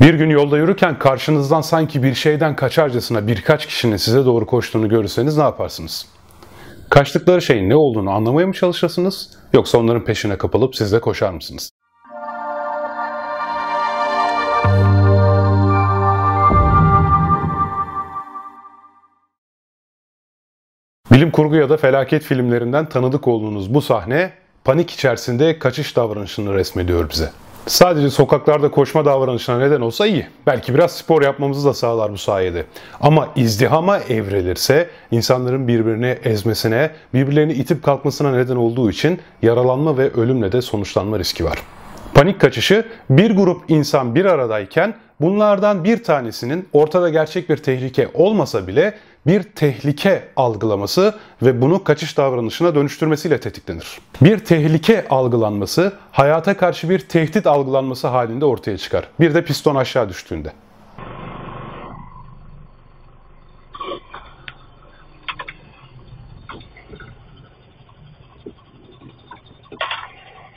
Bir gün yolda yürürken karşınızdan sanki bir şeyden kaçarcasına birkaç kişinin size doğru koştuğunu görürseniz ne yaparsınız? Kaçtıkları şeyin ne olduğunu anlamaya mı çalışırsınız yoksa onların peşine kapılıp siz de koşar mısınız? Bilim kurgu ya da felaket filmlerinden tanıdık olduğunuz bu sahne panik içerisinde kaçış davranışını resmediyor bize. Sadece sokaklarda koşma davranışına neden olsa iyi. Belki biraz spor yapmamızı da sağlar bu sayede. Ama izdihama evrilirse insanların birbirini ezmesine, birbirlerini itip kalkmasına neden olduğu için yaralanma ve ölümle de sonuçlanma riski var. Panik kaçışı bir grup insan bir aradayken bunlardan bir tanesinin ortada gerçek bir tehlike olmasa bile bir tehlike algılaması ve bunu kaçış davranışına dönüştürmesiyle tetiklenir. Bir tehlike algılanması hayata karşı bir tehdit algılanması halinde ortaya çıkar. Bir de piston aşağı düştüğünde.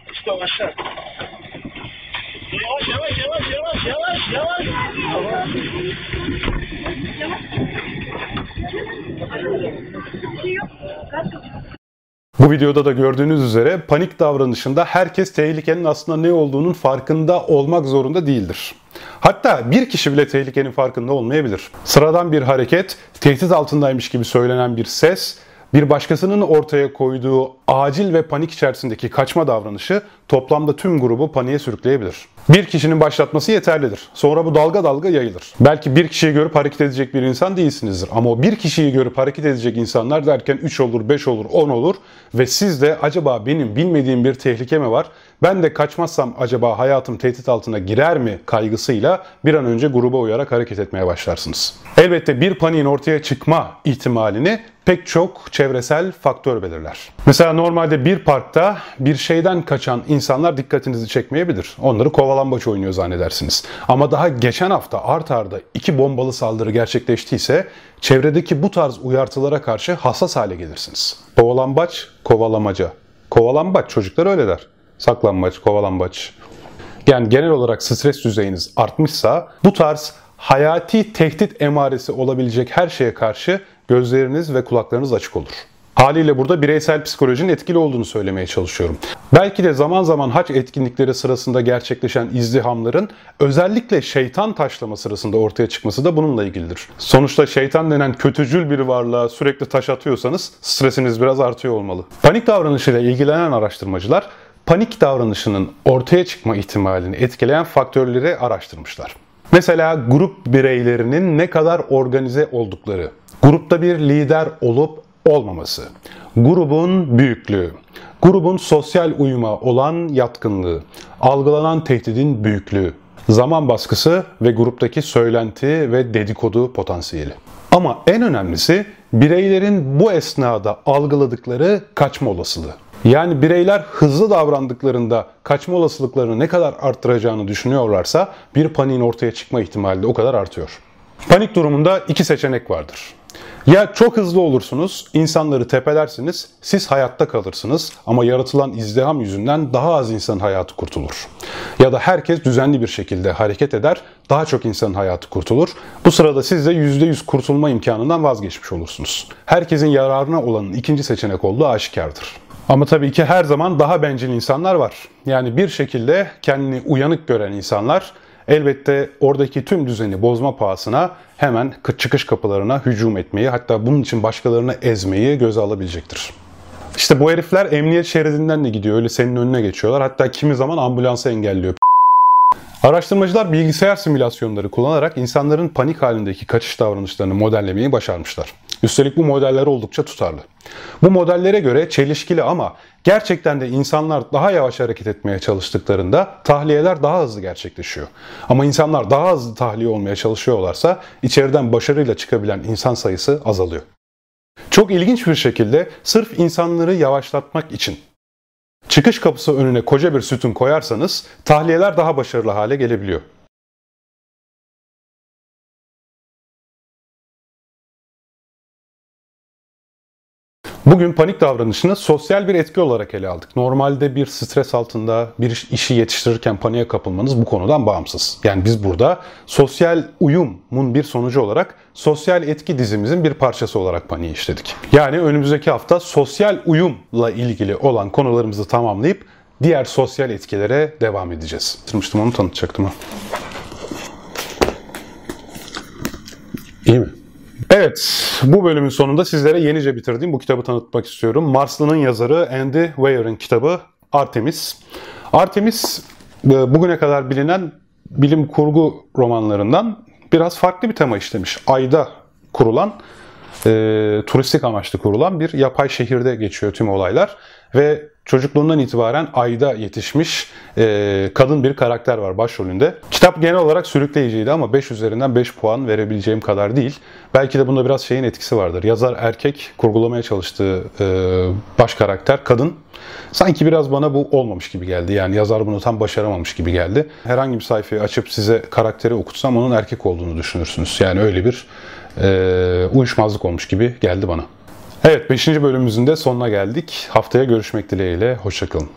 Piston aşağı. Yavaş yavaş yavaş yavaş yavaş yavaş. Bu videoda da gördüğünüz üzere panik davranışında herkes tehlikenin aslında ne olduğunun farkında olmak zorunda değildir. Hatta bir kişi bile tehlikenin farkında olmayabilir. Sıradan bir hareket, tehdit altındaymış gibi söylenen bir ses, bir başkasının ortaya koyduğu acil ve panik içerisindeki kaçma davranışı toplamda tüm grubu paniğe sürükleyebilir. Bir kişinin başlatması yeterlidir. Sonra bu dalga dalga yayılır. Belki bir kişiyi görüp hareket edecek bir insan değilsinizdir. Ama o bir kişiyi görüp hareket edecek insanlar derken 3 olur, 5 olur, 10 olur ve siz de acaba benim bilmediğim bir tehlike mi var? Ben de kaçmazsam acaba hayatım tehdit altına girer mi kaygısıyla bir an önce gruba uyarak hareket etmeye başlarsınız. Elbette bir paniğin ortaya çıkma ihtimalini pek çok çevresel faktör belirler. Mesela normalde bir parkta bir şeyden kaçan insanlar dikkatinizi çekmeyebilir. Onları kovalambaç oynuyor zannedersiniz. Ama daha geçen hafta art arda iki bombalı saldırı gerçekleştiyse çevredeki bu tarz uyartılara karşı hassas hale gelirsiniz. Kovalambaç, kovalamaca. Kovalambaç çocuklar öyle der. Saklambaç, kovalambaç. Yani genel olarak stres düzeyiniz artmışsa bu tarz hayati tehdit emaresi olabilecek her şeye karşı gözleriniz ve kulaklarınız açık olur. Haliyle burada bireysel psikolojinin etkili olduğunu söylemeye çalışıyorum. Belki de zaman zaman haç etkinlikleri sırasında gerçekleşen izdihamların özellikle şeytan taşlama sırasında ortaya çıkması da bununla ilgilidir. Sonuçta şeytan denen kötücül bir varlığa sürekli taş atıyorsanız stresiniz biraz artıyor olmalı. Panik davranışıyla ilgilenen araştırmacılar panik davranışının ortaya çıkma ihtimalini etkileyen faktörleri araştırmışlar. Mesela grup bireylerinin ne kadar organize oldukları, grupta bir lider olup olmaması, grubun büyüklüğü, grubun sosyal uyuma olan yatkınlığı, algılanan tehdidin büyüklüğü, zaman baskısı ve gruptaki söylenti ve dedikodu potansiyeli. Ama en önemlisi bireylerin bu esnada algıladıkları kaçma olasılığı. Yani bireyler hızlı davrandıklarında kaçma olasılıklarını ne kadar arttıracağını düşünüyorlarsa bir paniğin ortaya çıkma ihtimali de o kadar artıyor. Panik durumunda iki seçenek vardır. Ya çok hızlı olursunuz, insanları tepelersiniz, siz hayatta kalırsınız ama yaratılan izdiham yüzünden daha az insanın hayatı kurtulur. Ya da herkes düzenli bir şekilde hareket eder, daha çok insanın hayatı kurtulur. Bu sırada siz de %100 kurtulma imkanından vazgeçmiş olursunuz. Herkesin yararına olanın ikinci seçenek olduğu aşikardır. Ama tabii ki her zaman daha bencil insanlar var. Yani bir şekilde kendini uyanık gören insanlar elbette oradaki tüm düzeni bozma pahasına hemen çıkış kapılarına hücum etmeyi hatta bunun için başkalarını ezmeyi göze alabilecektir. İşte bu herifler emniyet şeridinden de gidiyor. Öyle senin önüne geçiyorlar. Hatta kimi zaman ambulansı engelliyor. Araştırmacılar bilgisayar simülasyonları kullanarak insanların panik halindeki kaçış davranışlarını modellemeyi başarmışlar. Üstelik bu modeller oldukça tutarlı. Bu modellere göre çelişkili ama gerçekten de insanlar daha yavaş hareket etmeye çalıştıklarında tahliyeler daha hızlı gerçekleşiyor. Ama insanlar daha hızlı tahliye olmaya çalışıyorlarsa içeriden başarıyla çıkabilen insan sayısı azalıyor. Çok ilginç bir şekilde sırf insanları yavaşlatmak için çıkış kapısı önüne koca bir sütun koyarsanız tahliyeler daha başarılı hale gelebiliyor. Bugün panik davranışını sosyal bir etki olarak ele aldık. Normalde bir stres altında bir işi yetiştirirken paniğe kapılmanız bu konudan bağımsız. Yani biz burada sosyal uyumun bir sonucu olarak sosyal etki dizimizin bir parçası olarak paniği işledik. Yani önümüzdeki hafta sosyal uyumla ilgili olan konularımızı tamamlayıp diğer sosyal etkilere devam edeceğiz. Bitirmiştim onu tanıtacaktım ha. İyi mi? Evet, bu bölümün sonunda sizlere yenice bitirdiğim bu kitabı tanıtmak istiyorum. Marslı'nın yazarı Andy Weir'in kitabı Artemis. Artemis e, bugüne kadar bilinen bilim kurgu romanlarından biraz farklı bir tema işlemiş. Ayda kurulan, e, turistik amaçlı kurulan bir yapay şehirde geçiyor tüm olaylar. Ve çocukluğundan itibaren ayda yetişmiş e, kadın bir karakter var başrolünde. Kitap genel olarak sürükleyiciydi ama 5 üzerinden 5 puan verebileceğim kadar değil. Belki de bunda biraz şeyin etkisi vardır. Yazar erkek, kurgulamaya çalıştığı e, baş karakter kadın. Sanki biraz bana bu olmamış gibi geldi. Yani yazar bunu tam başaramamış gibi geldi. Herhangi bir sayfayı açıp size karakteri okutsam onun erkek olduğunu düşünürsünüz. Yani öyle bir e, uyuşmazlık olmuş gibi geldi bana. Evet 5. bölümümüzün de sonuna geldik. Haftaya görüşmek dileğiyle. Hoşçakalın.